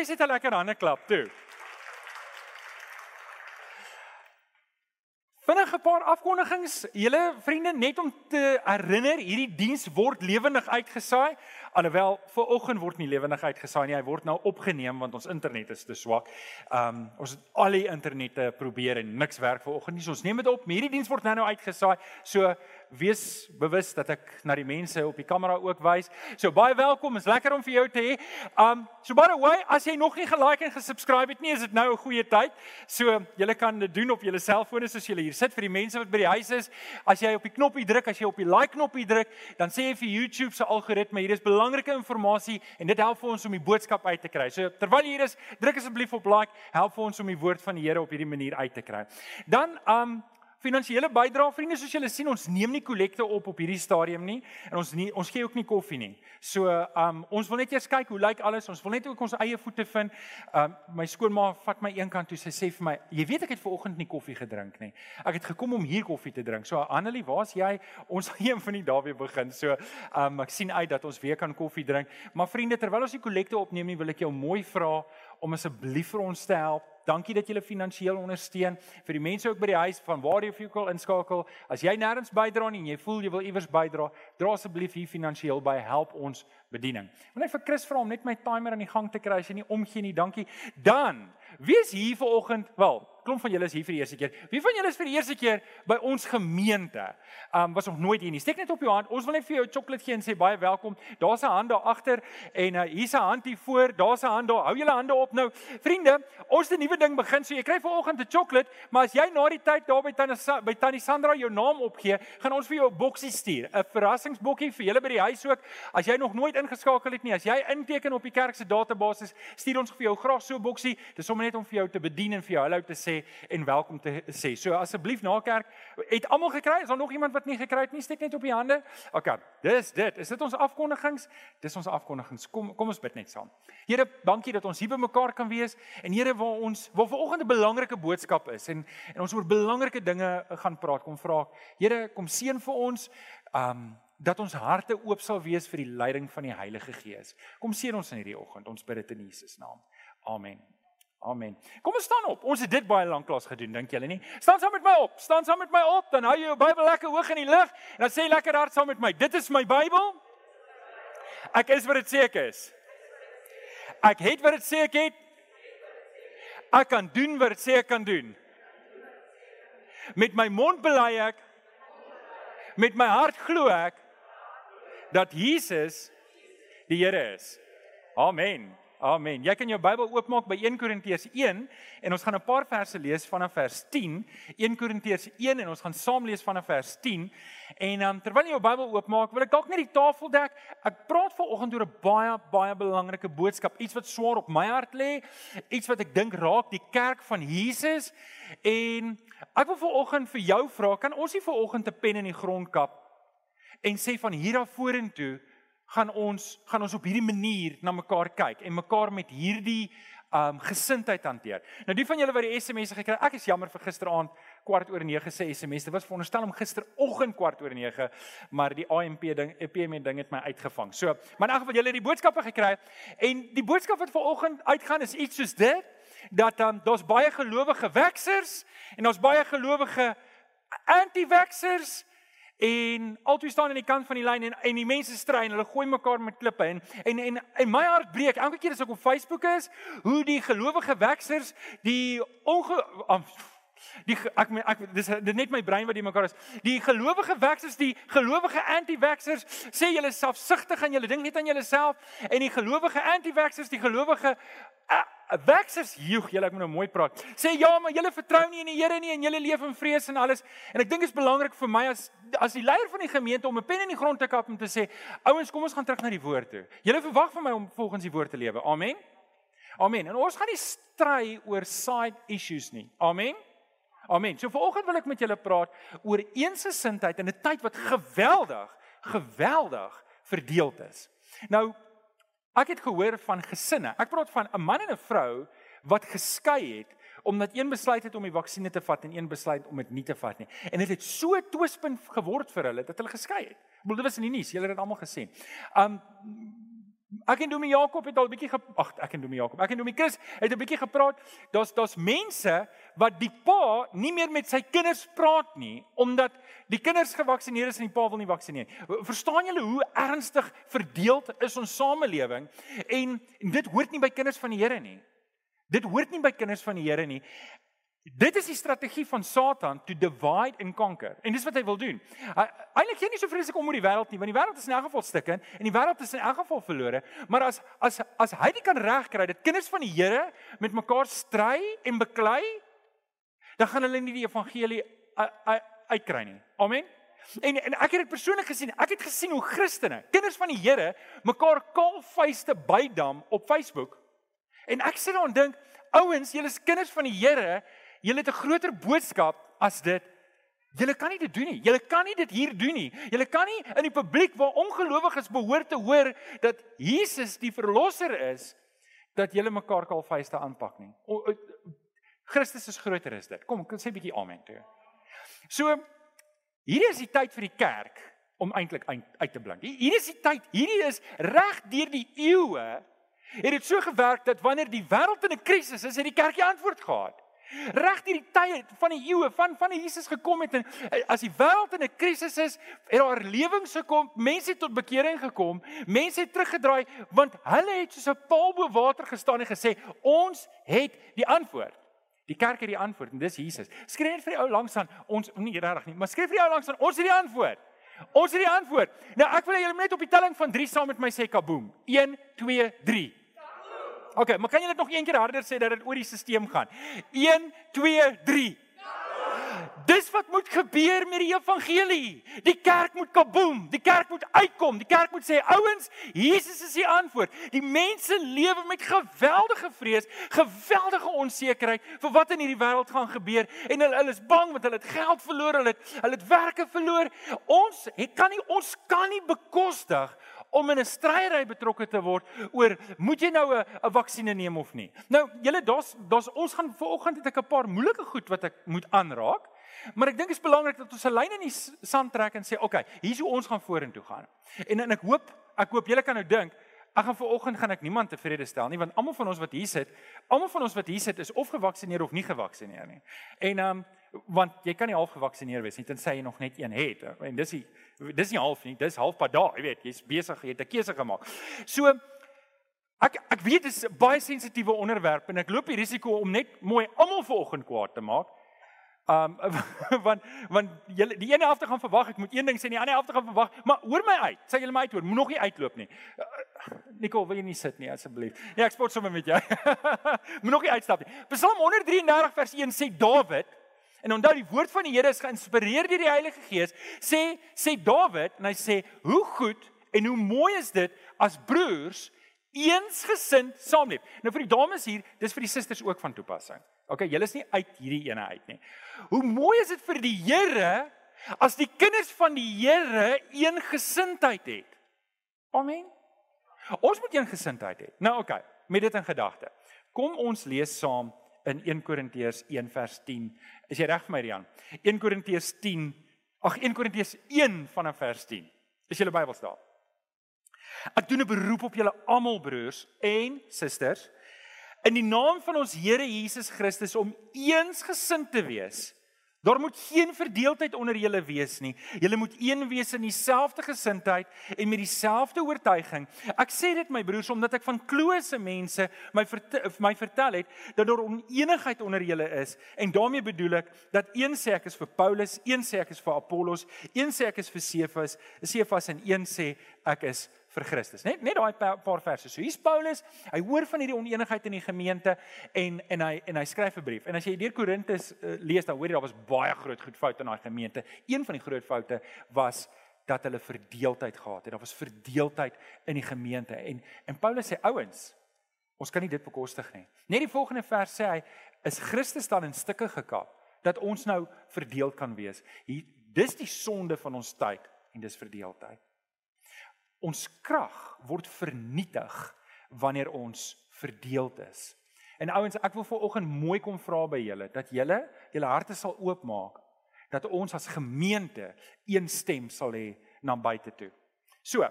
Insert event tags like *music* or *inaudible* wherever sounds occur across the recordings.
jy sit 'n lekker hande klap toe. Vinnig 'n paar afkondigings. Julle vriende, net om te herinner, hierdie diens word lewendig uitgesaai. Alhoewel vir oggend word nie lewendig uitgesaai nie. Hy word nou opgeneem want ons internet is te swak. Um ons het al die internette probeer en niks werk vir oggend nie. So ons neem dit op. Hierdie diens word nou nou uitgesaai. So wees bewus dat ek na die mense op die kamera ook wys. So baie welkom. Is lekker om vir jou te hê. Um so by the way, as jy nog nie gelike en gesubscribe het nie, is dit nou 'n goeie tyd. So julle kan dit doen op julle selfone as julle hier sit vir die mense wat by die huis is. As jy op die knoppie druk, as jy op die like knoppie druk, dan sê jy vir YouTube se algoritme hier is belangrike inligting en dit help vir ons om die boodskap uit te kry. So terwyl jy hier is, druk asseblief op like, help vir ons om die woord van die Here op hierdie manier uit te kry. Dan um finansiële bydrae vriende soos julle sien ons neem nie kollekte op op hierdie stadium nie en ons nie ons gee ook nie koffie nie. So um ons wil net eers kyk hoe lyk alles. Ons wil net ook ons eie voete vind. Um my skoonma vat my eenkant toe sy sê vir my, "Jy weet ek het ver oggend nie koffie gedrink nie. Ek het gekom om hier koffie te drink." So Annelie, waar's jy? *laughs* Ons gaan een van die dae weer begin. So um ek sien uit dat ons weer kan koffie drink. Maar vriende, terwyl ons die kollekte opneem wil ek jou mooi vra om asseblief vir ons te help. Dankie dat julle finansiëel ondersteun vir die mense ook by die huis van waar jy vir wil inskakel. As jy nêrens bydra nie en jy voel jy wil iewers bydra, dra asseblief hier finansiëel by help ons bediening. Net vir Chris vra om net my timer aan die gang te kry as jy nie omgee nie. Dankie. Dan, wie is hier vanoggend? Wel, klomp van julle is hier vir die eerste keer. Wie van julle is vir die eerste keer by ons gemeente? Um was nog nooit hier nie. Steek net op jou hand. Ons wil net vir jou 'n sjokolade gee en sê baie welkom. Daar's 'n hand daar agter en uh, hier's 'n hand hier voor. Daar's 'n hand daar. Hou julle hande op nou. Vriende, ons het 'n nuwe ding begin. So jy kry vanoggend 'n sjokolade, maar as jy na die tyd daar by Tannie by Tannie Sandra jou naam opgee, gaan ons vir jou 'n boksie stuur. 'n Verrassingsbokkie vir julle by die huis ook. As jy nog nooit ingeskakel het nie, as jy inteken op die kerk se database, stuur ons vir jou graag so 'n boksie. Dis sommer net om vir jou te bedien en vir jou hallo te sê en welkom te sê. So asseblief na kerk, het almal gekry? Is daar nog iemand wat nie gekry het nie? Steek net op die hande. OK. Dis dit. Is dit ons afkondigings? Dis ons afkondigings. Kom kom ons bid net saam. Here, dankie dat ons hier by mekaar kan wees en Here waar ons waar vanoggend 'n belangrike boodskap is en en ons oor belangrike dinge gaan praat. Kom vra. Here, kom seën vir ons. Um dat ons harte oop sal wees vir die leiding van die Heilige Gees. Kom seën ons in hierdie oggend. Ons bid dit in Jesus naam. Amen. Amen. Kom ons staan op. Ons het dit baie lank lank gedoen, dink julle nie? Staan saam met my op. Staan saam met my op. Dan hou jy jou Bybel lekker hoog in die lug en dan sê lekker hard saam met my. Dit is my Bybel. Ek is wat dit sê ek is. Ek het wat dit sê ek het. Ek kan doen wat dit sê ek kan doen. Met my mond bely ek met my hart glo ek dat Jesus die Here is. Amen. Amen. Jy kan jou Bybel oopmaak by 1 Korintiërs 1 en ons gaan 'n paar verse lees vanaf vers 10. 1 Korintiërs 1 en ons gaan saam lees vanaf vers 10. En um, terwyl jy jou Bybel oopmaak, wil ek dalk net die tafel dek. Ek praat vanoggend oor 'n baie baie belangrike boodskap, iets wat swaar op my hart lê, iets wat ek dink raak die kerk van Jesus. En ek wil vanoggend vir jou vra, kan ons nie vanoggend 'n pen in die grond kap en sê van hier af vorentoe gaan ons gaan ons op hierdie manier na mekaar kyk en mekaar met hierdie um gesindheid hanteer. Nou die van julle wat die SMS'e gekry het, ek is jammer vir gisteraand kwart oor 9 se SMS. Dit was veronderstel om gisteroggend kwart oor 9, maar die AMP ding, EPM ding het my uitgevang. So, maar in elk geval julle het die boodskappe gekry en die boodskap wat vanoggend uitgaan is iets soos dit dat um daar's baie gelowige weksers en daar's baie gelowige anti-weksers En albei staan aan die kant van die lyn en en die mense stry en hulle gooi mekaar met klippe en en en, en my hart breek elke keer as ek op Facebook is hoe die gelowige weksers die onge die ek ek dis dit net my brein wat die mekaar is. Die gelowige weksers die gelowige anti-weksers sê julle selfsugtig en julle dink net aan julleself en die gelowige anti-weksers die gelowige uh, weksers joeg julle ek moet nou mooi praat. Sê ja, maar julle vertrou nie in die Here nie en julle leef in vrees en alles. En ek dink dit is belangrik vir my as as die leier van die gemeente om 'n pen in die grond te kap om te sê, ouens, kom ons gaan terug na die woord toe. Julle verwag van my om volgens die woord te lewe. Amen. Amen. En ons gaan nie stry oor side issues nie. Amen. Amen. So vanoggend wil ek met julle praat oor eensgesindheid in 'n tyd wat geweldig, geweldig verdeeld is. Nou Ek het gehoor van gesinne. Ek praat van 'n man en 'n vrou wat geskei het omdat een besluit het om die vaksinne te vat en een besluit om dit nie te vat nie. En dit het so 'n twispunt geword vir hulle dat hulle geskei het. Ek bedoel dit was in die nuus, julle het dit almal gesien. Um Ek en Domie Jakob het al 'n bietjie ag ek en Domie Jakob, ek en Domie Chris het 'n bietjie gepraat. Daar's daar's mense wat die pa nie meer met sy kinders praat nie omdat die kinders gevaksinereer is en die pa wil nie vaksineer nie. Verstaan julle hoe ernstig verdeeld is ons samelewing en dit hoort nie by kinders van die Here nie. Dit hoort nie by kinders van die Here nie. Dit is die strategie van Satan to divide and conquer. En dis wat hy wil doen. Hy eintlik gee nie so vreeslik om oor die wêreld nie, want die wêreld is in elk geval stukkend en die wêreld is in elk geval verlore. Maar as as as hy dit kan regkry dat kinders van die Here met mekaar stry en beklei, dan gaan hulle nie die evangelie uitkry nie. Amen. En en ek het dit persoonlik gesien. Ek het gesien hoe Christene, kinders van die Here, mekaar kaalvuiste bydam op Facebook. En ek sit daar en dink, ouens, julle is kinders van die Here, Julle het 'n groter boodskap as dit. Julle kan nie dit doen nie. Julle kan nie dit hier doen nie. Julle kan nie in die publiek waar ongelowiges behoort te hoor dat Jesus die verlosser is dat julle mekaar kalfeeste aanpak nie. O, Christus is groter as dit. Kom, kan sê 'n bietjie amen toe. So hierdie is die tyd vir die kerk om eintlik uit te blink. Hierdie is die tyd. Hierdie is reg deur die eeue het dit so gewerk dat wanneer die wêreld in 'n krisis is, het die kerk die antwoord gehad. Reg hierdie tye van die eeue van van die Jesus gekom het en eh, as die wêreld in 'n krisis is, het daar lewens gekom, mense tot bekering gekom, mense het teruggedraai want hulle het soos 'n paal bo water gestaan en gesê, "Ons het die antwoord." Die kerk het die antwoord en dis Jesus. Skryf net vir die ou langs aan ons nie regtig nie, maar skryf vir die ou langs aan ons het die antwoord. Ons het die antwoord. Nou ek wil hê julle moet net op die telling van 3 saam met my sê kaboom. 1 2 3. OK, maar kan jy dit nog een keer harder sê dat dit oor die stelsel gaan? 1 2 3. Dis wat moet gebeur met die evangelie. Die kerk moet kaboom, die kerk moet uitkom. Die kerk moet sê ouens, Jesus is die antwoord. Die mense lewe met geweldige vrees, geweldige onsekerheid vir wat in hierdie wêreld gaan gebeur en hulle, hulle is bang want hulle het geld verloor, hulle het hulle het werke verloor. Ons het kan nie ons kan nie bekostig om in 'n stryery betrokke te word oor moet jy nou 'n 'n vaksines neem of nie. Nou, julle daar's daar's ons gaan vanoggend het ek 'n paar moeilike goed wat ek moet aanraak. Maar ek dink dit is belangrik dat ons 'n lyn in die sand trek en sê, "Oké, okay, hier's hoe ons gaan vorentoe gaan." En en ek hoop, ek hoop julle kan nou dink, ek gaan vanoggend gaan ek niemand tevrede stel nie, want almal van ons wat hier sit, almal van ons wat hier sit is of gevaksinereer of nie gevaksinereer nie. En ehm um, want jy kan nie half gevaksinereer wees nie tensy jy nog net een het. En dis die dis nie half nie, dis halfpad daar, jy weet, jy's besig, jy het 'n keuse gemaak. So ek ek weet dis 'n baie sensitiewe onderwerp en ek loop die risiko om net mooi almal vanoggend kwaad te maak. Um *laughs* want want julle die ene helfte gaan verwag ek moet een ding sê en die ander helfte gaan verwag, maar hoor my uit. Sê julle my uit hoor, moet nog nie uitloop nie. Uh, Nicole, wil jy nie sit nie asseblief? Nee, ek spot sommer met jou. *laughs* moet nog nie uitstap nie. Psalm 133 vers 1 sê Dawid En onthou die woord van die Here is geïnspireer deur die Heilige Gees. Sê sê Dawid en hy sê hoe goed en hoe mooi is dit as broers eensgesind saamleef. Nou vir die dames hier, dis vir die susters ook van toepassing. OK, julle is nie uit hierdie ene uit nie. Hoe mooi is dit vir die Here as die kinders van die Here eensgesindheid het. Amen. Ons moet eensgesindheid hê. Nou OK, met dit in gedagte. Kom ons lees saam in 1 Korintiërs 1 vers 10. Is jy reg vir my Rian? 1 Korintiërs 10. Ag 1 Korintiërs 1 vanaf vers 10. Is julle Bybels daar? Ek doen 'n beroep op julle almal broers en susters in die naam van ons Here Jesus Christus om eensgesind te wees Daar moet geen verdeeldheid onder julle wees nie. Julle moet een wees in dieselfde gesindheid en met dieselfde oortuiging. Ek sê dit my broers omdat ek van klose mense my vertel, my vertel het dat daar onenigheid onder julle is en daarmee bedoel ek dat een sê ek is vir Paulus, een sê ek is vir Apollos, een sê ek is vir Cephas, Cephas en een sê ek is vir Christus. Net net daai paar verse. So hier's Paulus. Hy hoor van hierdie oneenigheid in die gemeente en en hy en hy skryf 'n brief. En as jy deur Korintus uh, lees, dan hoor jy daar was baie groot goed foute in daai gemeente. Een van die groot foute was dat hulle verdeeldheid gehad het. Daar was verdeeldheid in die gemeente en en Paulus sê ouens, ons kan nie dit bekostig nie. Net die volgende vers sê hy is Christus dan in stukke gekap dat ons nou verdeeld kan wees. Hier dis die sonde van ons tyd en dis verdeeldheid. Ons krag word vernietig wanneer ons verdeeld is. En ouens, ek wil viroggend mooi kom vra by julle dat julle julle harte sal oopmaak dat ons as gemeente een stem sal hê na buite toe. So.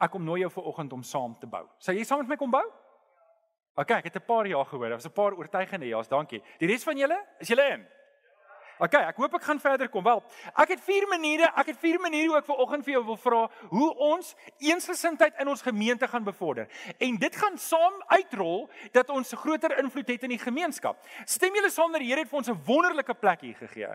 Ek kom nooi jou vir oggend om saam te bou. Sal jy saam met my kom bou? OK, ek het 'n paar jaar gehoor. Daar was 'n paar oortuigende ja's, dankie. Die res van julle, is julle in? OK, ek hoop ek gaan verder kom. Wel, ek het vier maniere, ek het vier maniere ook vir oggend vir jou wil vra hoe ons eensgesindheid in ons gemeente gaan bevorder. En dit gaan saam uitrol dat ons 'n groter invloed het in die gemeenskap. Stem julle saam dat die Here het vir ons 'n wonderlike plek hier gegee?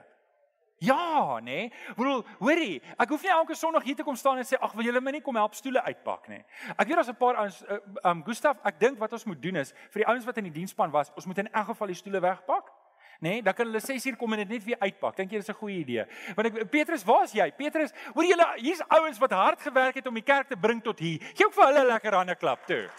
Ja, nê? Nee. Bedoel, hoorie, ek hoef nie elke Sondag hier te kom staan en sê ag, wil julle my nie kom help stoele uitpak nie. Ek weet daar's 'n paar ouens, uh, um Gustaf, ek dink wat ons moet doen is vir die ouens wat in die diensspan was, ons moet in elk geval die stoele wegpak. Nê, nee, dan kan hulle 6 uur kom en dit net weer uitpak. Dink jy dis 'n goeie idee? Want ek Petrus, waar's jy? Petrus, hoor julle, hier's ouens wat hard gewerk het om die kerk te bring tot hier. Gee ook vir hulle 'n lekker hande klap toe.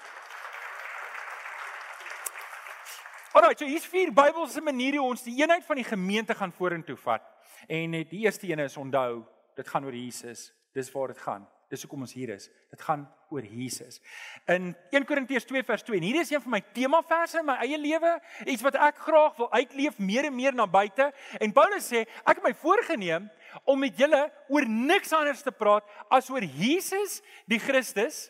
Alraai, so hier's vier Bybelse maniere hoe ons die eenheid van die gemeente gaan vorentoe vat. En net die eerste een is onthou, dit gaan oor Jesus. Dis waar dit gaan. Dis hoekom ons hier is. Dit gaan oor Jesus. In 1 Korintiërs 2 vers 2. En hier is een van my temaverse in my eie lewe, iets wat ek graag wil uitleef meer en meer na buite. En Paulus sê, ek het my voorgenem om met julle oor niks anders te praat as oor Jesus, die Christus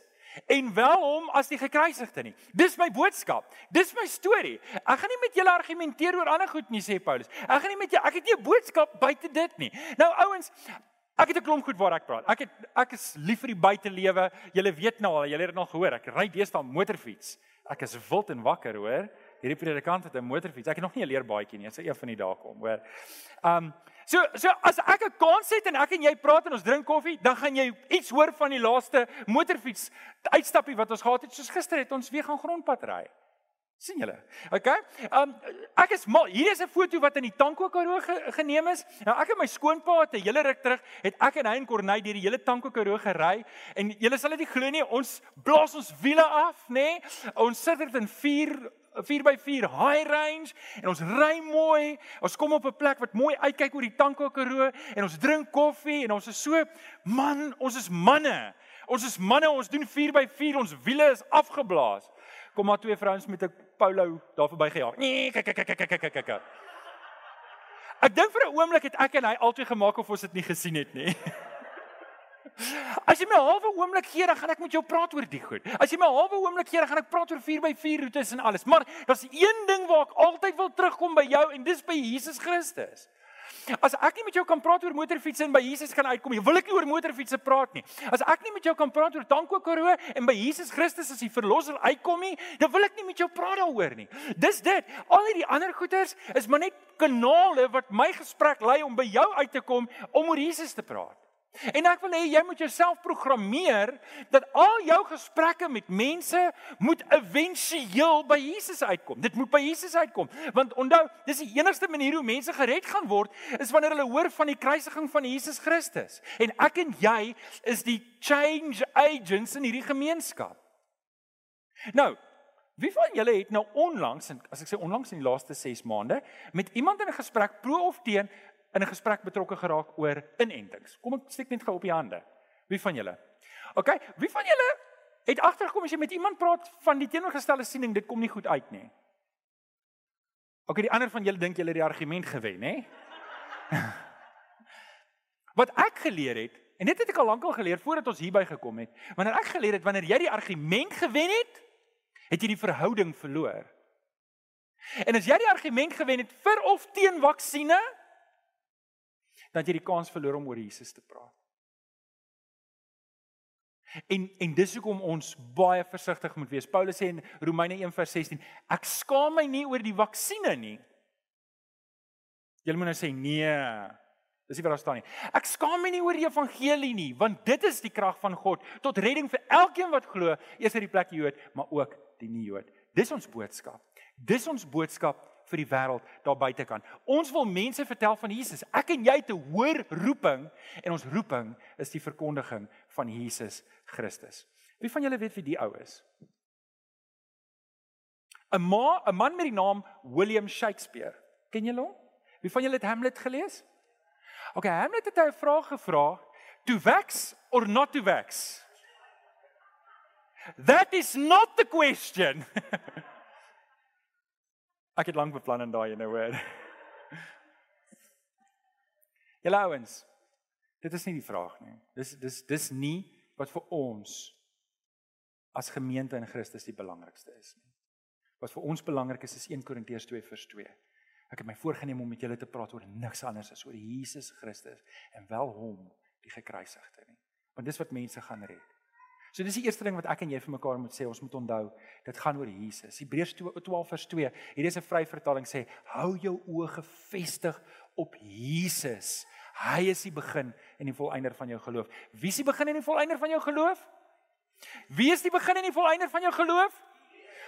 en wel hom as die gekruisigde nie. Dis my boodskap. Dis my storie. Ek gaan nie met julle argumenteer oor ander goed nie, sê Paulus. Ek gaan nie met jou ek het nie 'n boodskap buite dit nie. Nou ouens, ek het 'n klomp goed waar ek praat. Ek het ek is lief vir die buitelewe. Julle weet nou al, julle het dit nog gehoor. Ek ry deesdae motorfiets. Ek is wild en wakker, hoor. Hierdie predikant het 'n motorfiets. Ek het nog nie 'n leerbaadjie nie. Dit sou een van die dae kom, hoor. Um So so as ek 'n kans het en ek en jy praat en ons drink koffie, dan gaan jy iets hoor van die laaste motorfiets uitstappie wat ons gehad het. Soos gister het ons weer gaan grondpad ry. Sien julle? OK. Um ek is mal. Hier is 'n foto wat in die Tanko Karoo ge, geneem is. Nou ek en my skoonpa het 'n hele ruk terug het ek en hy en Corneille deur die hele Tanko Karoo gery en julle sal dit nie glo nie, ons blaas ons wiele af, nê? Nee? Ons sit dit in 4 'n 4x4 high range en ons ry mooi. Ons kom op 'n plek wat mooi uitkyk oor die Tanko Karoo en ons drink koffie en ons is so man, ons is manne. Ons is manne, ons doen 4x4, ons wiele is afgeblaas. Kom maar twee vrouens met 'n polo daar verby gejaag. Nee, kyk kyk kyk kyk kyk kyk. Ek dink vir 'n oomblik het ek en hy altyd gemaak of ons dit nie gesien het nie. *laughs* As jy my halwe oomblik gee, dan gaan ek met jou praat oor die goed. As jy my halwe oomblik gee, dan gaan ek praat oor 4x4 roetes en alles. Maar daar's een ding waar ek altyd wil terugkom by jou en dis by Jesus Christus. As ek nie met jou kan praat oor motorfiets en by Jesus kan uitkom nie, wil ek nie oor motorfietsse praat nie. As ek nie met jou kan praat oor Tanko Karoo en by Jesus Christus as die verlosser uitkom nie, dan wil ek nie met jou praat daaroor nie. Dis dit. Al die ander goeters is maar net kanale wat my gesprek lei om by jou uit te kom om oor Jesus te praat. En ek wil hê jy moet jouself programmeer dat al jou gesprekke met mense moet éventueel by Jesus uitkom. Dit moet by Jesus uitkom. Want onthou, dis die enigste manier hoe mense gered gaan word is wanneer hulle hoor van die kruisiging van Jesus Christus. En ek en jy is die change agents in hierdie gemeenskap. Nou, wie van julle het nou onlangs en as ek sê onlangs in die laaste 6 maande met iemand in 'n gesprek pro of teen in 'n gesprek betrokke geraak oor inentings. Kom ek steek net gou op die hande. Wie van julle? OK, wie van julle het agtergekom as jy met iemand praat van die teenoorgestelde siening, dit kom nie goed uit nie. OK, die ander van julle dink julle het die argument gewen, hè? *laughs* Wat ek geleer het, en dit het ek al lankal geleer voordat ons hierby gekom het, wanneer ek geleer het wanneer jy die argument gewen het, het jy die verhouding verloor. En as jy die argument gewen het vir of teen vaksines, dat jy die kans verloor om oor Jesus te praat. En en dis hoekom ons baie versigtig moet wees. Paulus sê in Romeine 1:16, ek skaam my nie oor die vaksines nie. Jy moet nou sê nee. Dis nie wat daar staan nie. Ek skaam my nie oor die evangelie nie, want dit is die krag van God tot redding vir elkeen wat glo, eers uit die plek Jood, maar ook die nie-Jood. Dis ons boodskap. Dis ons boodskap vir die wêreld daar buite kan. Ons wil mense vertel van Jesus. Ek en jy te hoor roeping en ons roeping is die verkondiging van Jesus Christus. Wie van julle weet wie die ou is? 'n Ma, 'n man met die naam William Shakespeare. Ken julle hom? Wie van julle het Hamlet gelees? OK, Hamlet het 'n vraag gevra: "To wax or not to wax?" That is not the question. *laughs* Ek het lank beplan en daai ene hoor. *laughs* Julle ouens, dit is nie die vraag nie. Dis dis dis nie wat vir ons as gemeente in Christus die belangrikste is nie. Wat vir ons belangrik is is 1 Korintiërs 2 vers 2. Ek het my voorgenem om met julle te praat oor niks anders as oor Jesus Christus en wel hom die gekruisigde nie. Want dis wat mense gaan red. So dis die eerste ding wat ek en jy vir mekaar moet sê, ons moet onthou, dit gaan oor Jesus. Hebreërs 12 vers 2. Hier is 'n vryvertaling sê, hou jou oë gefestig op Jesus. Hy is die begin en die volëinder van jou geloof. Wie is die begin en die volëinder van jou geloof? Wie is die begin en die volëinder van jou geloof?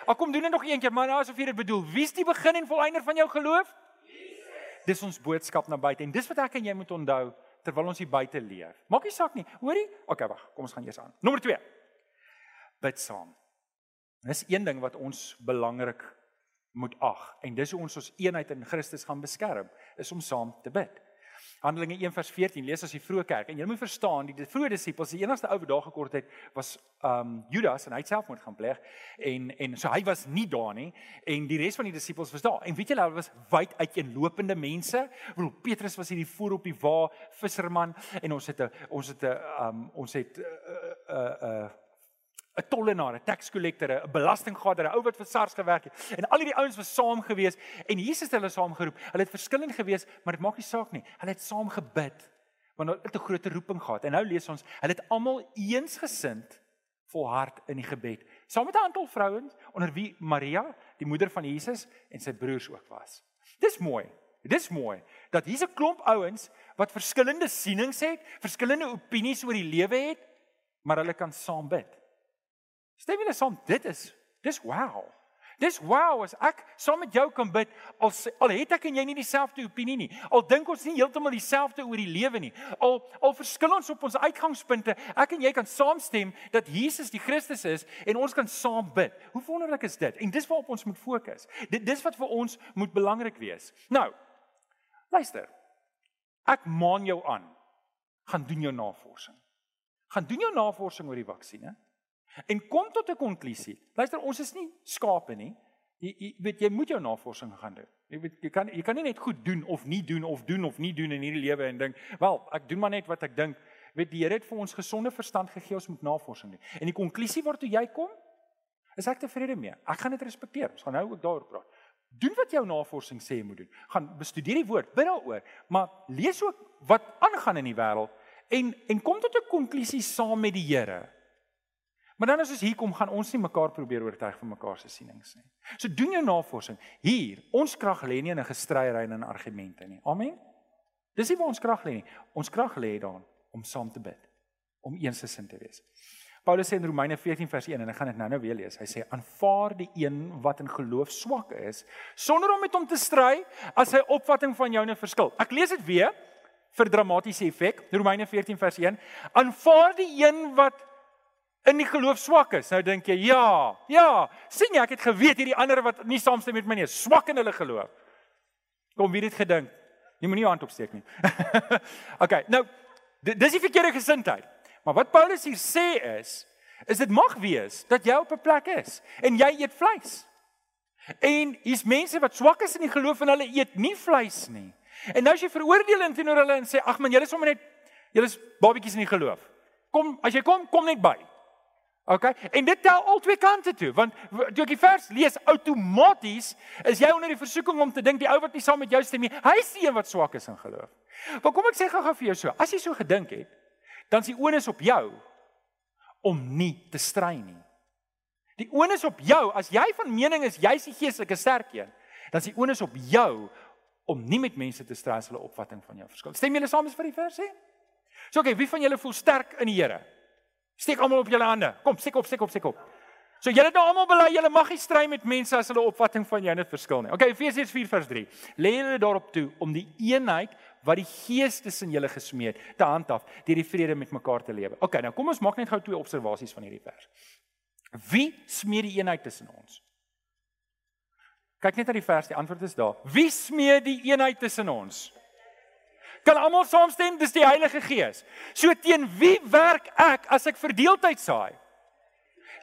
Ag kom doen dit nog een keer, maar nou asof jy dit bedoel. Wie is die begin en volëinder van jou geloof? Jesus. Dis ons boodskap na buite en dis wat ek en jy moet onthou terwyl ons hier buite leef. Maak nie saak nie. Hoorie? OK, wag. Kom ons gaan eers aan. Nommer 2. Bid saam. Dis een ding wat ons belangrik moet ag en dis hoe ons ons eenheid in Christus gaan beskerm, is om saam te bid. Handelinge 1 vers 14 lees as die vroeë kerk en jy moet verstaan die vroeë disippels die enigste ou wat daar gekort het was um Judas en hy het selfmoord gaan pleeg en en so hy was nie daar nie en die res van die disippels was daar en weet julle hulle was wyd uiteenlopende mense want Petrus was hierdie voor op die wa visserman en ons het 'n ons het 'n um ons het 'n uh, 'n uh, uh, 'n tollenaar, 'n tax collector, 'n belastinggader, 'n ou wat vir SARS gewerk het. En al hierdie ouens was saam gewees en Jesus het hulle saam geroep. Hulle het verskillend gewees, maar dit maak nie saak nie. Hulle het saam gebid want hulle het 'n groot roeping gehad. En nou lees ons, hulle het almal eensgesind volhard in die gebed. Saam met 'n aantal vrouens onder wie Maria, die moeder van Jesus en sy broers ook was. Dis mooi. Dis mooi dat hier's 'n klomp ouens wat verskillende sienings het, verskillende opinies oor die lewe het, maar hulle kan saam bid. Stem julle saam, dit is dis wow. Dis wow as ek saam met jou kan bid al al het ek en jy nie dieselfde opinie nie. Al dink ons nie heeltemal dieselfde oor die lewe nie. Al al verskil ons op ons uitgangspunte. Ek en jy kan saamstem dat Jesus die Christus is en ons kan saam bid. Hoe wonderlik is dit? En dis waarop ons moet fokus. Dit dis wat vir ons moet belangrik wees. Nou. Luister. Ek maan jou aan. Gaan doen jou navorsing. Gaan doen jou navorsing oor die vaksinne en kom tot 'n konklusie. Luister, ons is nie skape nie. Jy, jy weet jy moet jou navorsing gaan doen. Jy weet jy kan jy kan nie net goed doen of nie doen of doen of nie doen in hierdie lewe en dink, "Wel, ek doen maar net wat ek dink." Weet die Here het vir ons gesonde verstand gegee, ons moet navorsing doen. En die konklusie waartoe jy kom, is ek tevrede mee. Ek gaan dit respekteer. Ons gaan nou ook daaroor praat. Doen wat jou navorsing sê jy moet doen. Gaan bestudeer die woord, bid daaroor, maar lees ook wat aangaan in die wêreld en en kom tot 'n konklusie saam met die Here. Maar dan as ons hier kom, gaan ons nie mekaar probeer oortuig van mekaar se sienings nie. So doen jou navorsing. Hier, ons krag lê nie in 'n gestryery en in argumente nie. Amen. Dis nie waar ons krag lê nie. Ons krag lê daarin om saam te bid, om eensgesin te wees. Paulus sê in Romeine 14 vers 1 en ek gaan dit nou-nou weer lees. Hy sê aanvaar die een wat in geloof swak is sonder om met hom te stry as sy opvatting van joune verskil. Ek lees dit weer vir dramatiese effek. Romeine 14 vers 1. Aanvaar die een wat in die geloof swak is. Nou dink jy, ja, ja, sien jy ek het geweet hierdie ander wat nie saamstem met my nie, swak in hulle geloof. Kom wie het gedink? Jy moenie hand opsteek nie. *laughs* okay, nou dis die verkeerde gesindheid. Maar wat Paulus hier sê is, is dit mag wees dat jy op 'n plek is en jy eet vleis. En hier's mense wat swak is in die geloof en hulle eet nie vleis nie. En nou as jy veroordeel in teenoor hulle en sê ag man, julle is sommer net julle is babatjies in die geloof. Kom, as jy kom, kom net by. Okay? En dit tel al twee kante toe, want toe ek die vers lees, outomaties is jy onder die versoeking om te dink die ou wat nie saam met jou stem nie, hy is die een wat swak is in geloof. Maar kom ek sê gou-gou vir jou so, as jy so gedink het, dan is die onus op jou om nie te stry nie. Die onus op jou, as jy van mening is jy's die geestelike sterk een, dan is die onus op jou om nie met mense te stry as hulle opvatting van jou verskil. Stem julle saam met vir die vers sê? So okay, wie van julle voel sterk in die Here? Steek almal op julle hande. Kom, steek op, steek op, steek op. So julle het nou almal bely julle mag nie stry met mense as hulle opvatting van jou net verskil nie. Okay, Efesiërs 4 vers 3. Lê julle daarop toe om die eenheid wat die Gees tussen julle gesmee het te handhaaf deur die vrede met mekaar te lewe. Okay, nou kom ons maak net gou twee observasies van hierdie vers. Wie smee die eenheid tussen ons? Kyk net na die vers, die antwoord is daar. Wie smee die eenheid tussen ons? Kan almal saamstem dis die Heilige Gees. So teen wie werk ek as ek verdeeldheid saai?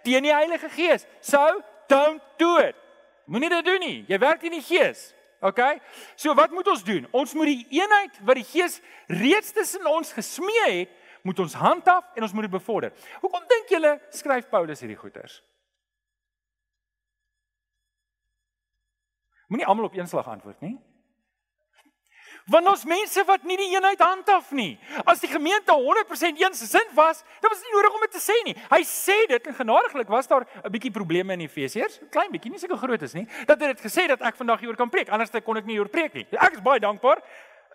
Teen die Heilige Gees. So don't do it. Moenie dit doen nie. Jy werk teen die Gees. OK? So wat moet ons doen? Ons moet die eenheid wat die Gees reeds tussen ons gesmee het, moet ons handhaaf en ons moet dit bevorder. Hoekom dink julle skryf Paulus hierdie goeters? Moenie almal op een slag antwoord nie. Want ons mense wat nie die eenheid handhaaf nie. As die gemeente 100% eensgesind was, dan was dit nie nodig om dit te sê nie. Hy sê dit en genadiglik was daar 'n bietjie probleme in Efesiërs, klein bietjie, nie seker groot is nie, dat hy dit gesê dat ek vandag hieroor kan preek. Anders kon ek nie hieroor preek nie. Ek is baie dankbaar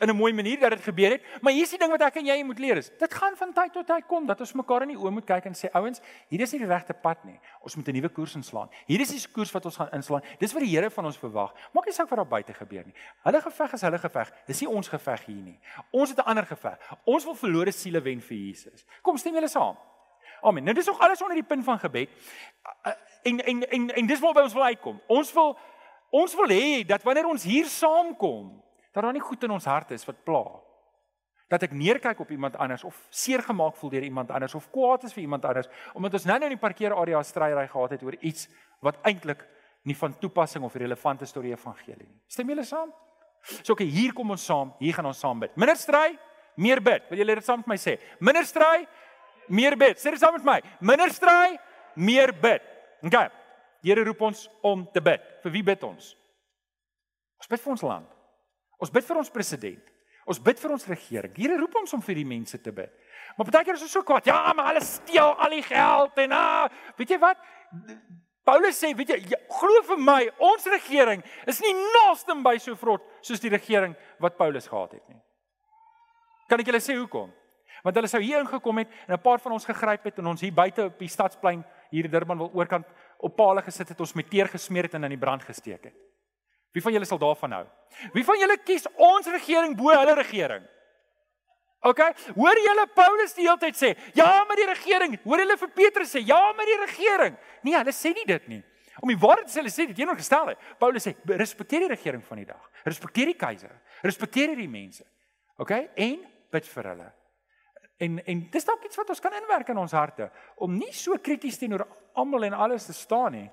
in 'n mooi manier dat dit gebeur het. Maar hier's die ding wat ek en jy moet leer is. Dit gaan van tyd tot tyd kom dat ons mekaar in die oë moet kyk en sê ouens, hier is nie die regte pad nie. Ons moet 'n nuwe koers inslaan. Hier is die koers wat ons gaan inslaan. Dis wat die Here van ons verwag. Maak nie saak wat daar buite gebeur nie. Hulle geveg is hulle geveg. Dis nie ons geveg hier nie. Ons het 'n ander geveg. Ons wil verlore siele wen vir Jesus. Kom stem julle saam. Amen. Nou dis nog alles onder die punt van gebed. En en en en dis waar by ons wil uitkom. Ons wil ons wil hê dat wanneer ons hier saamkom, dat daar nie goed in ons hart is wat pla. Dat ek neerkyk op iemand anders of seer gemaak voel deur iemand anders of kwaad is vir iemand anders omdat ons nou-nou in die parkeerarea stryery gehad het oor iets wat eintlik nie van toepassing of relevant is tot die evangelie nie. Stem julle saam? So okay, hier kom ons saam, hier gaan ons saam bid. Minder stry, meer bid. Wil julle dit saam met my sê? Minder stry, meer bid. Sê dit saam met my. Minder stry, meer bid. Okay. Here roep ons om te bid. Vir wie bid ons? Ons bid vir ons land. Ons bid vir ons president. Ons bid vir ons regering. Here roep ons om vir die mense te bid. Maar baie keer is ons so kwaad. Ja, maar hulle steel al die geld en ah, weet jy wat? Paulus sê, weet jy, ja, glo vir my, ons regering is nie naaste by so vrot soos die regering wat Paulus gehad het nie. Kan ek julle sê hoekom? Want hulle sou hier ingekom het en 'n paar van ons gegryp het en ons hier buite op die stadsplein hier in Durban wil oorkant op palle gesit het, ons met teer gesmeer het en aan die brand gesteek het. Wie van julle sal daarvan hou? Wie van julle kies ons regering bo hulle regering? OK? Hoor julle Paulus die hele tyd sê, "Ja, maar die regering." Hoor hulle vir Petrus sê, "Ja, maar die regering." Nee, hulle sê nie dit nie. Om die waarheid te sê, hulle sê dit teenoorgestelde. Paulus sê, "Respekteer die regering van die dag. Respekteer die keiser. Respekteer hierdie mense." OK? En bid vir hulle. En en dis dalk iets wat ons kan inwerk in ons harte om nie so krities teenoor almal en alles te staan nie.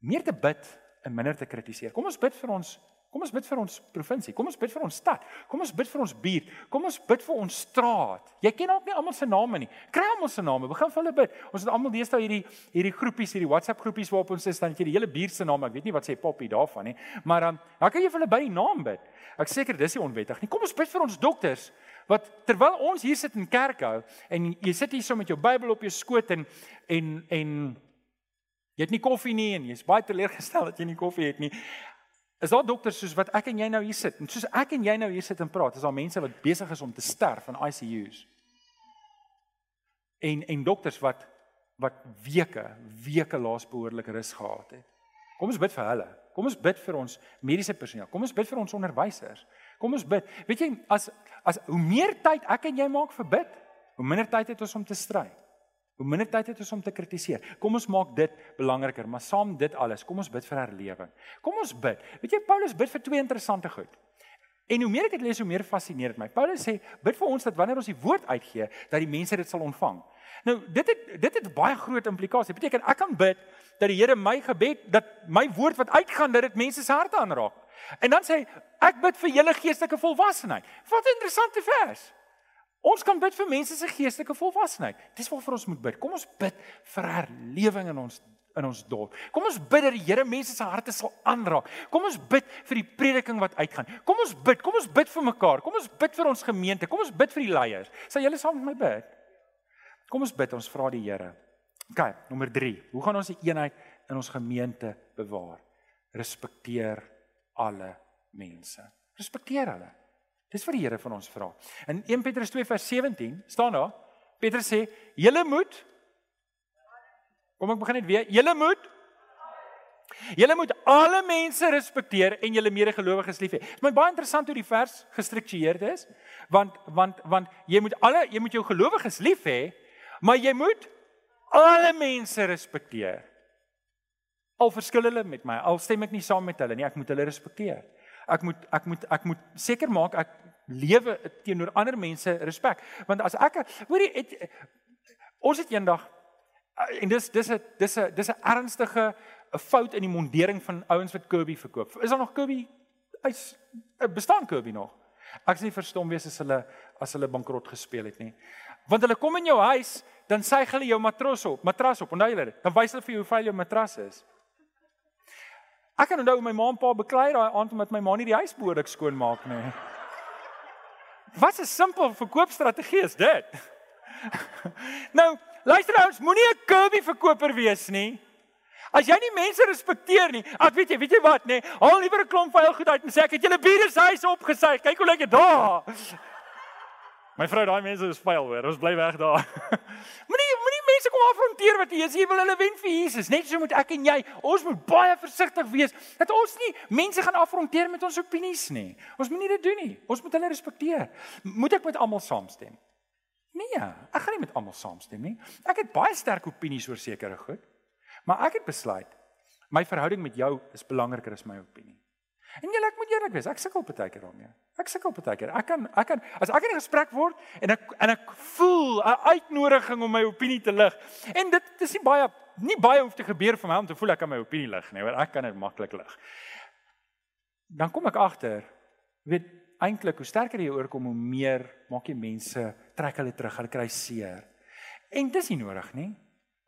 Meer te bid en minder te kritiseer. Kom ons bid vir ons Kom ons bid vir ons provinsie. Kom ons bid vir ons stad. Kom ons bid vir ons buurt. Kom ons bid vir ons straat. Jy ken ook nie almal se name nie. Kry almal se name. Begin vir hulle bid. Ons het almal deesdae hierdie hierdie groepies, hierdie WhatsApp groepies waarop ons is dan jy die hele buurt se name. Ek weet nie wat sê Poppy daarvan nie. Maar dan um, dan kan jy vir hulle by die naam bid. Ek seker dis nie onwettig nie. Kom ons bid vir ons dokters wat terwyl ons hier sit in kerk hou en jy sit hier so met jou Bybel op jou skoot en en en Jy het nie koffie nie en jy's baie teleurgestel dat jy nie koffie het nie. Is daar dokters soos wat ek en jy nou hier sit? En soos ek en jy nou hier sit en praat, is daar mense wat besig is om te sterf in ICU's. En en dokters wat wat weke, weke laas behoorlik rus gehad het. Kom ons bid vir hulle. Kom ons bid vir ons mediese personeel. Kom ons bid vir ons onderwysers. Kom ons bid. Weet jy, as as hoe meer tyd ek en jy maak vir bid, hoe minder tyd het ons om te stry. Hoe minder tyd het ons om te kritiseer. Kom ons maak dit belangriker, maar saam dit alles, kom ons bid vir herlewing. Kom ons bid. Weet jy Paulus bid vir twee interessante goed. En hoe meer ek dit lees, hoe meer fascineer dit my. Paulus sê, bid vir ons dat wanneer ons die woord uitgee, dat die mense dit sal ontvang. Nou, dit het dit het baie groot implikasies. Beteken ek kan bid dat die Here my gebed, dat my woord wat uitgaan, dat dit mense se harte aanraak. En dan sê hy, ek bid vir julle geestelike volwassenheid. Wat 'n interessante vers. Ons kan bid vir mense se geestelike volwassenheid. Dis waarvoor ons moet bid. Kom ons bid vir herlewing in ons in ons dorp. Kom ons bid dat die Here mense se harte sal aanraak. Kom ons bid vir die prediking wat uitgaan. Kom ons bid, kom ons bid vir mekaar. Kom ons bid vir ons gemeente. Kom ons bid vir die leiers. Sal julle saam met my bid? Kom ons bid, ons vra die Here. OK, nommer 3. Hoe gaan ons die eenheid in ons gemeente bewaar? Respekteer alle mense. Respekteer hulle. Dis wat die Here van ons vra. In 1 Petrus 2 vers 17 staan daar: Petrus sê: "Julle moet Kom ek begin net weer. Julle moet Julle moet alle mense respekteer en julle medegelowiges lief hê. Dit is my baie interessant hoe die vers gestruktureerd is, want want want jy moet alle jy moet jou gelowiges lief hê, maar jy moet alle mense respekteer. Al verskil hulle met my, al stem ek nie saam met hulle nie, ek moet hulle respekteer ek moet ek moet ek moet seker maak ek lewe teenoor ander mense respek. Want as ek hoorie het ons het eendag en dis dis 'n dis 'n dis 'n ernstige 'n fout in die mondering van ouens wat Kirby verkoop. Is daar nog Kirby? Hy's bestaan Kirby nog. Ek nie verstom wees as hulle as hulle bankrot gespeel het nie. Want hulle kom in jou huis, dan suig hulle jou matras op, matras op. Onthou julle dit? Dan wys hulle vir jou hoe vuil jou matras is. Ek kan onthou my ma en pa beklei daai aand omdat my ma nie die huis behoorlik skoon maak nie. Wat 'n simpel verkoopstrategie is dit? *laughs* nou, luister ouens, moenie 'n Kirby verkoper wees nie. As jy nie mense respekteer nie, ek weet jy, weet jy wat nê? Haal liewer 'n klomp vuil goed uit en sê ek het julle bure se huis opgesuig. Kyk hoe lyk dit daar. My vrou, daai mense is vuil hoor. Ons bly weg daar. *laughs* moenie kom afronteer wat jy is. Jy wil hulle wen vir Jesus. Net so moet ek en jy, ons moet baie versigtig wees dat ons nie mense gaan afronteer met ons opinies nie. Ons moenie dit doen nie. Ons moet hulle respekteer. Moet ek met almal saamstem? Nee, ek gaan nie met almal saamstem nie. Ek het baie sterk opinies oor sekere goed. Maar ek het besluit my verhouding met jou is belangriker as my opinie. En jy, ek moet eerlik wees, ek sukkel baie keer daarmee. Ek sukkel baie keer. Ek kan ek kan as ek in 'n gesprek word en ek en ek voel 'n uitnodiging om my opinie te lig. En dit dis nie baie nie baie hoef te gebeur vir my om te voel ek kan my opinie lig nie, want ek kan dit maklik lig. Dan kom ek agter, weet eintlik hoe sterker jy oorkom hoe meer maak jy mense trek hulle terug, hulle kry seer. En dis nie nodig nie.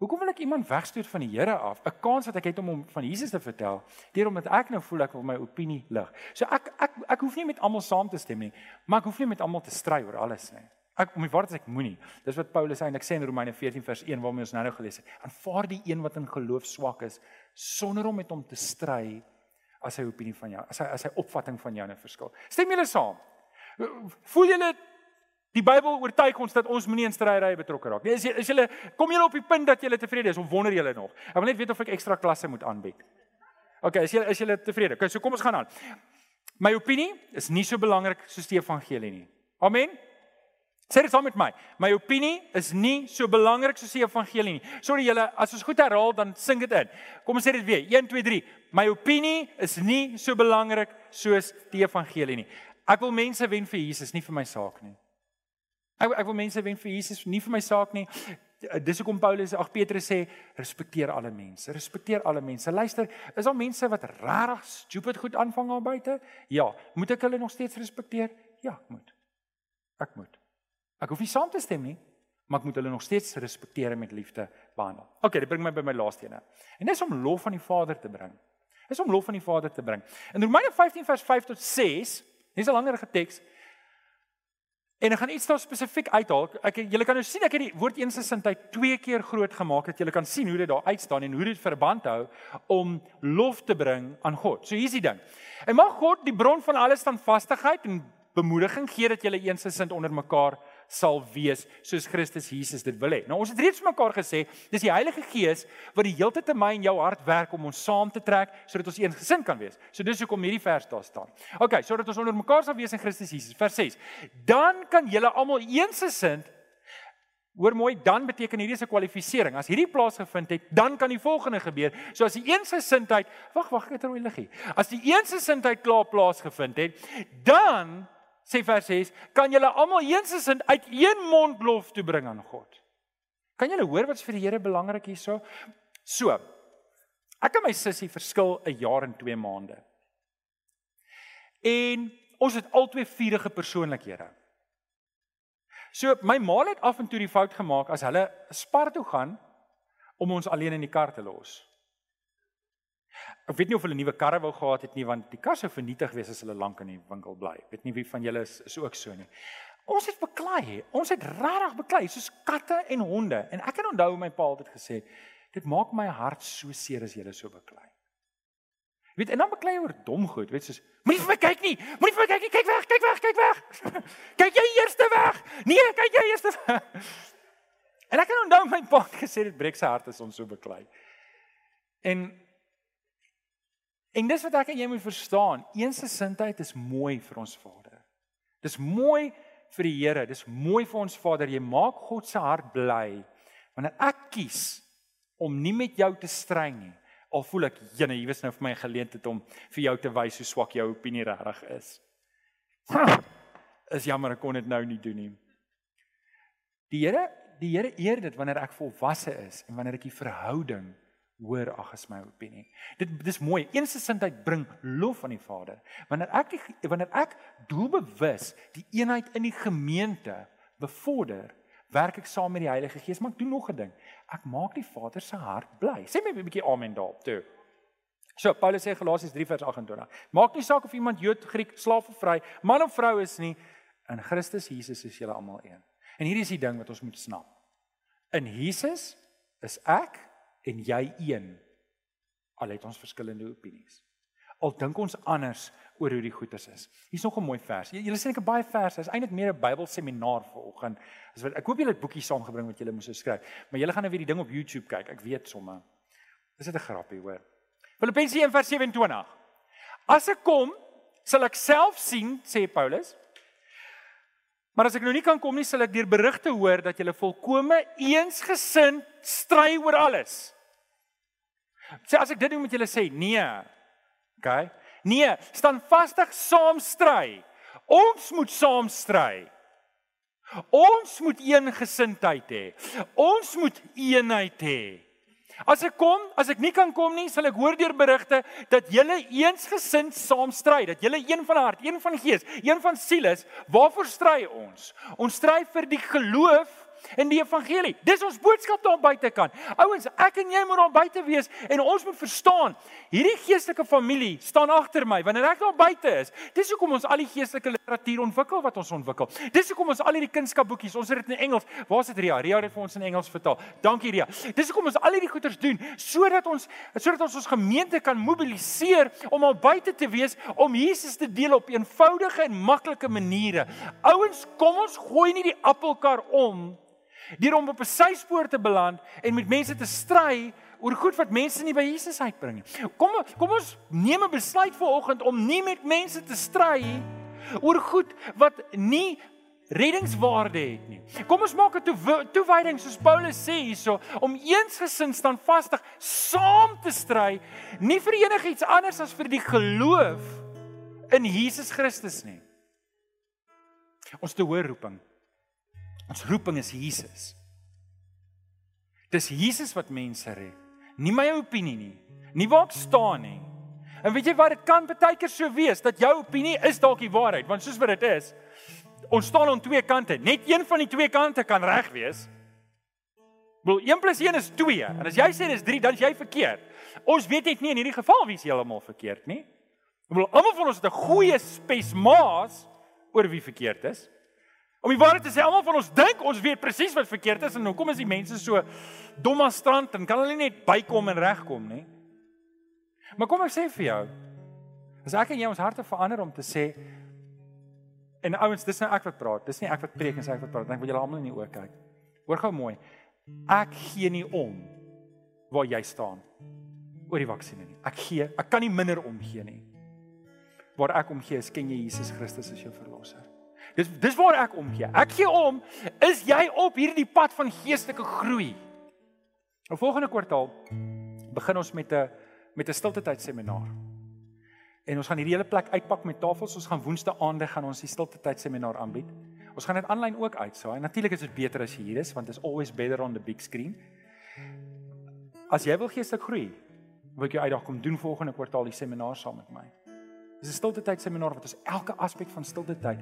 Hoekom wil ek iemand wegstoot van die Here af? 'n Kans wat ek het om hom van Jesus te vertel, deur omdat ek nou voel ek wil my opinie lig. So ek ek ek hoef nie met almal saam te stem nie, maar ek hoef nie met almal te stry oor alles nie. Ek om die waarheid sê ek moenie. Dis wat Paulus eintlik sê in Romeine 14 vers 1 waarmee ons nou-nou gelees het. Aanvaar die een wat in geloof swak is sonder om met hom te stry as sy opinie van jou, as hy as sy opvatting van jou 'n verskil. Stem julle saam? Voel julle Die Bybel oortuig ons dat ons moenie in strydrye betrokke raak nie. Is jy is jy kom jy op die punt dat jy tevrede is of wonder jy nog? Ek wil net weet of ek ekstra klasse moet aanbied. OK, is jy is jy tevrede? OK, so kom ons gaan aan. My opinie is nie so belangrik soos die evangelie nie. Amen. Sê dit saam met my. My opinie is nie so belangrik soos die evangelie nie. Sorry julle, as ons goed herhaal dan sing dit in. Kom ons sê dit weer. 1 2 3. My opinie is nie so belangrik soos die evangelie nie. Ek wil mense wen vir Jesus, nie vir my saak nie. Ek ek wil mense wen vir Jesus, nie vir my saak nie. Dis hoekom Paulus, ag Petrus sê, respekteer alle mense. Respekteer alle mense. Luister, is daar mense wat regtig stupid goed aanvang daar buite? Ja, moet ek hulle nog steeds respekteer? Ja, ek moet. Ek moet. Ek hoef nie saam te stem nie, maar ek moet hulle nog steeds respekteer en met liefde behandel. OK, dit bring my by my laaste een. En dis om lof aan die Vader te bring. Dis om lof aan die Vader te bring. In Romeine 15 vers 5 tot 6, dis 'n langer teks. En ek gaan iets daar spesifiek uithaal. Ek julle kan nou sien ek het die woord eensgesindheid twee keer groot gemaak dat julle kan sien hoe dit daar uitstaan en hoe dit verband hou om lof te bring aan God. So hier's die ding. En mag God die bron van alle standvastigheid en bemoediging gee dat julle eensgesind onder mekaar sal wees soos Christus Jesus dit wil hê. Nou ons het reeds mekaar gesê, dis die Heilige Gees wat die hele tyd in my en jou hart werk om ons saam te trek sodat ons eensgesind kan wees. So dis hoekom hierdie vers daar staan. OK, sodat ons onder mekaar sal wees in Christus Jesus. Vers 6. Dan kan julle almal eensgesind Hoor mooi, dan beteken hierdie is 'n kwalifisering. As hierdie plaasgevind het, dan kan die volgende gebeur. So as die eensgesindheid, wag, wag, ek het 'n rooi liggie. As die eensgesindheid klaar plaasgevind het, dan sê vers 6, kan julle almal eensgesind uit een mond lof toe bring aan God. Kan julle hoor wat's vir die Here belangrik hierso? So. Ek en my sussie verskil 'n jaar en 2 maande. En ons het albei vurige persoonlikhede. So my ma het af en toe die fout gemaak as hulle spar toe gaan om ons alleen in die kar te los. Ek weet nie of hulle nuwe karre wou gehad het nie want die kar sou vernietig wees as hulle lank in die winkel bly. Ek weet nie wie van julle is, is ook so nie. Ons het beklei. Ons het regtig beklei soos katte en honde. En ek kan onthou my pa het gesê. Dit maak my hart so seer as jy so beklei. Weet en dan beklei oor dom goed, weet soos moenie vir my kyk nie. Moenie vir my kyk nie. Kyk weg, kyk weg, kyk weg. *laughs* kyk jy eers weg. Nee, kyk jy eers weg. *laughs* en ek kan onthou my pa het gesê dit breek sy hart as ons so beklei. En En dis wat ek en jy moet verstaan, eensgesindheid is mooi vir ons Vader. Dis mooi vir die Here, dis mooi vir ons Vader. Jy maak God se hart bly wanneer ek kies om nie met jou te stry nie. Al voel ek, jene, hier is nou vir my 'n geleentheid om vir jou te wys hoe swak jou opinie regtig is. Is jammer ek kon dit nou nie doen nie. Die Here, die Here eer dit wanneer ek volwasse is en wanneer ek die verhouding hoor ag is my opinie. Dit dis mooi. Eensgesindheid bring lof aan die Vader. Wanneer ek die, wanneer ek doelbewus die eenheid in die gemeente bevorder, werk ek saam met die Heilige Gees, maar ek doen nog 'n ding. Ek maak die Vader se hart bly. Sê my 'n bietjie amen daarop toe. So Paulus sê Galasiërs 3 vers 28. Maak nie saak of iemand Jood, Griek, slaaf of vry, man of vrou is nie, in Christus Jesus is julle almal een. En hierdie is die ding wat ons moet snap. In Jesus is ek en jy een. Al het ons verskillende opinies. Al dink ons anders oor hoe die goedes is. Hier's nog 'n mooi vers. Julle sien ek 'n baie vers. Dit is eintlik meer 'n Bybelseminar vanoggend. As wat ek hoop julle het boekies saamgebring wat julle moes skryf. Maar julle gaan nou weer die ding op YouTube kyk. Ek weet somme. Dis net 'n grappie, hoor. Filippense 1:27. As ek kom, sal ek self sien, sê Paulus. Maar as ek nou nie kan kom nie, sal ek deur berigte hoor dat julle volkome eensgesind stry oor alles. Sê as ek dit doen met julle sê, nee. OK. Nee, staan vastig saam stry. Ons moet saam stry. Ons moet een gesindheid hê. Ons moet eenheid hê. As ek kom, as ek nie kan kom nie, sal ek hoor deur berigte dat julle eensgesind saam stry, dat julle een van hart, een van gees, een van siel is. Waarvoor stry ons? Ons stry vir die geloof in die evangelie. Dis ons boodskap daar buite kan. Ouens, ek en jy moet daar buite wees en ons moet verstaan, hierdie geestelike familie staan agter my wanneer ek daar buite is. Dis hoekom ons al die geestelike literatuur ontwikkel wat ons ontwikkel. Dis hoekom ons al hierdie kunskapboekies, ons het dit in Engels. Waar is dit Ria? Ria het vir ons in Engels vertaal. Dankie Ria. Dis hoekom ons al hierdie goeders doen sodat ons sodat ons ons gemeente kan mobiliseer om al buite te wees om Jesus te deel op eenvoudige en maklike maniere. Ouens, kom ons gooi nie die appelkar om deur om op 'n syspoor te beland en met mense te stry oor goed wat mense nie by Jesus uitbring nie. Kom kom ons neem 'n besluit vanoggend om nie met mense te stry oor goed wat nie reddingswaarde het nie. Kom ons maak 'n toe, toewyding soos Paulus sê hierso om eensgesind standvastig saam te stry, nie vir enigiets anders as vir die geloof in Jesus Christus nie. Ons te hoor roeping Ons roeping is Jesus. Dis Jesus wat mense red. Nie my opinie nie. Nie waar ek staan nie. En weet jy wat dit kan baie keer so wees dat jou opinie is dalk die waarheid, want soos wat dit is, ons staan aan twee kante. Net een van die twee kante kan reg wees. Wel 1 + 1 is 2 en as jy sê dis 3, dan is jy verkeerd. Ons weet net nie in hierdie geval wie is heeltemal verkeerd nie. Wel almal van ons het 'n goeie spesmaas oor wie verkeerd is. Om die waarheid te sê, almal van ons dink ons weet presies wat verkeerd is en hoekom is die mense so dom as strand en kan hulle net bykom en regkom, nê? Maar kom ek sê vir jou, as ek en jy ons harte verander om te sê en ouens, dis nou ek wat praat, dis nie ek wat preek en sê ek wat praat, dan wil julle almal in die oë kyk. Hoor gou mooi. Ek gee nie om waar jy staan oor die vaksines nie. Ek gee, ek kan nie minder omgee nie. Waar ek omgee is ken jy Jesus Christus as jou verlosser. Dis dis waar ek omgee. Ek gee om, is jy op hierdie pad van geestelike groei? Nou volgende kwartaal begin ons met 'n met 'n stilte tyd seminar. En ons gaan hierdie hele plek uitpak met tafels. Ons gaan woensdae aande gaan ons die stilte tyd seminar aanbied. Ons gaan dit aanlyn ook uitsaai. En natuurlik is dit beter as jy hier is want dit is always better on the big screen. As jy wil geestelik groei, wil ek jou uitdaag kom doen volgende kwartaal die seminar saam met my. Dis 'n stilte tyd seminar wat ons elke aspek van stilte tyd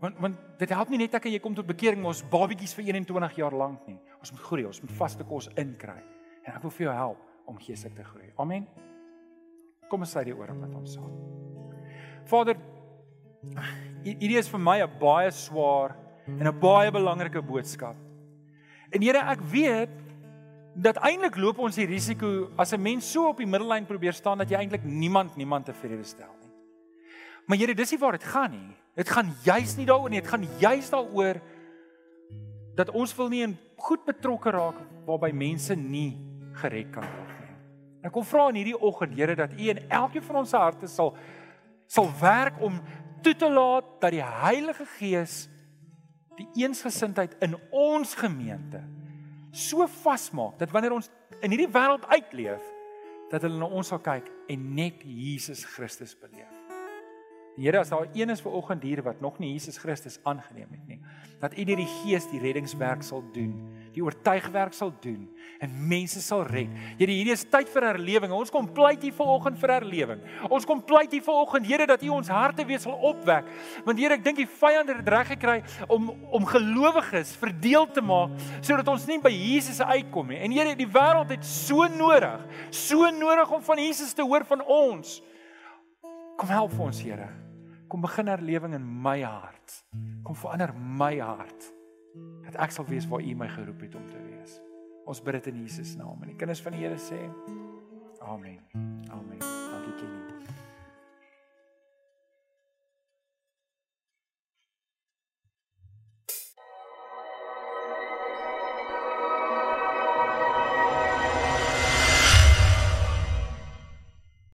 Want want dit help nie net ek en jy kom tot bekering ons babetjies vir 21 jaar lank nie. Ons moet groei, ons moet vaste kos inkry. En ek wil vir jou help om geestelik te groei. Amen. Kom ons sê die ore met ons saam. Vader, hierdie is vir my 'n baie swaar en 'n baie belangrike boodskap. En Here, ek weet dat eintlik loop ons die risiko as 'n mens so op die middellyn probeer staan dat jy eintlik niemand niemand tevrede stel nie. Maar Here, dis nie waar dit gaan nie. Dit gaan juis nie daaroor nie, dit gaan juis daaroor dat ons wil nie in goed betrokke raak waarby mense nie gered kan word nie. Ek kom vra in hierdie oggend, Here, dat U in elkeen van ons harte sal sal werk om toe te laat dat die Heilige Gees die eensgesindheid in ons gemeente so vasmaak dat wanneer ons in hierdie wêreld uitleef dat hulle na ons sal kyk en net Jesus Christus beleef. Here, as daar een is ver oggend hier wat nog nie Jesus Christus aangeneem het nie, dat U deur die Gees die reddingswerk sal doen die oortuigwerk sal doen en mense sal red. Here, hierdie is tyd vir herlewing. Ons kom pleit hier vanoggend vir herlewing. Ons kom pleit hier vanoggend, Here, dat U ons harte weer sal opwek. Want Here, ek dink die vyand het reg gekry om om gelowiges verdeel te maak sodat ons nie by Jesus uitkom nie. En Here, die wêreld het so nodig, so nodig om van Jesus te hoor van ons. Kom help ons, Here. Kom begin herlewing in my hart. Kom verander my hart dat ek sal wees waar U my geroep het om te wees. Ons bid dit in Jesus naam en die kinders van die Here sê amen. Amen. Dankie Kenny.